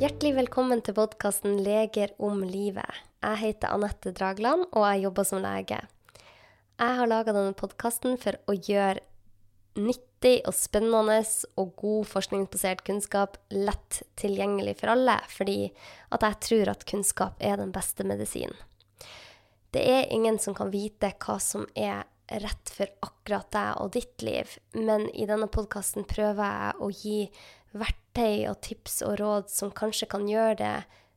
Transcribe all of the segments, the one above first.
Hjertelig velkommen til podkasten 'Leger om livet'. Jeg heter Anette Dragland, og jeg jobber som lege. Jeg har laga denne podkasten for å gjøre nyttig og spennende og god forskningsbasert kunnskap lett tilgjengelig for alle, fordi at jeg tror at kunnskap er den beste medisinen. Det er ingen som kan vite hva som er rett for akkurat deg og ditt liv, men i denne podkasten prøver jeg å gi verktøy og tips og råd som kanskje kan gjøre det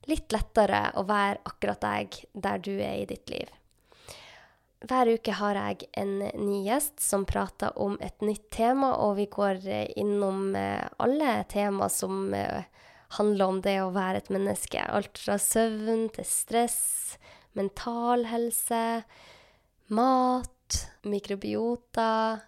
litt lettere å være akkurat deg der du er i ditt liv. Hver uke har jeg en ny gjest som prater om et nytt tema, og vi går innom alle tema som handler om det å være et menneske. Alt fra søvn til stress, mental helse, mat, mikrobiota,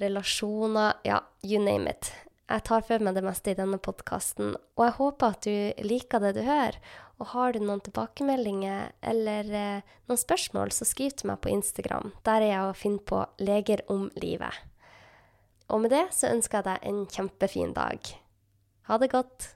relasjoner Ja, you name it. Jeg tar for meg det meste i denne podkasten, og jeg håper at du liker det du hører. Og har du noen tilbakemeldinger eller eh, noen spørsmål, så skriv til meg på Instagram. Der er jeg å finne på 'Leger om livet'. Og med det så ønsker jeg deg en kjempefin dag. Ha det godt.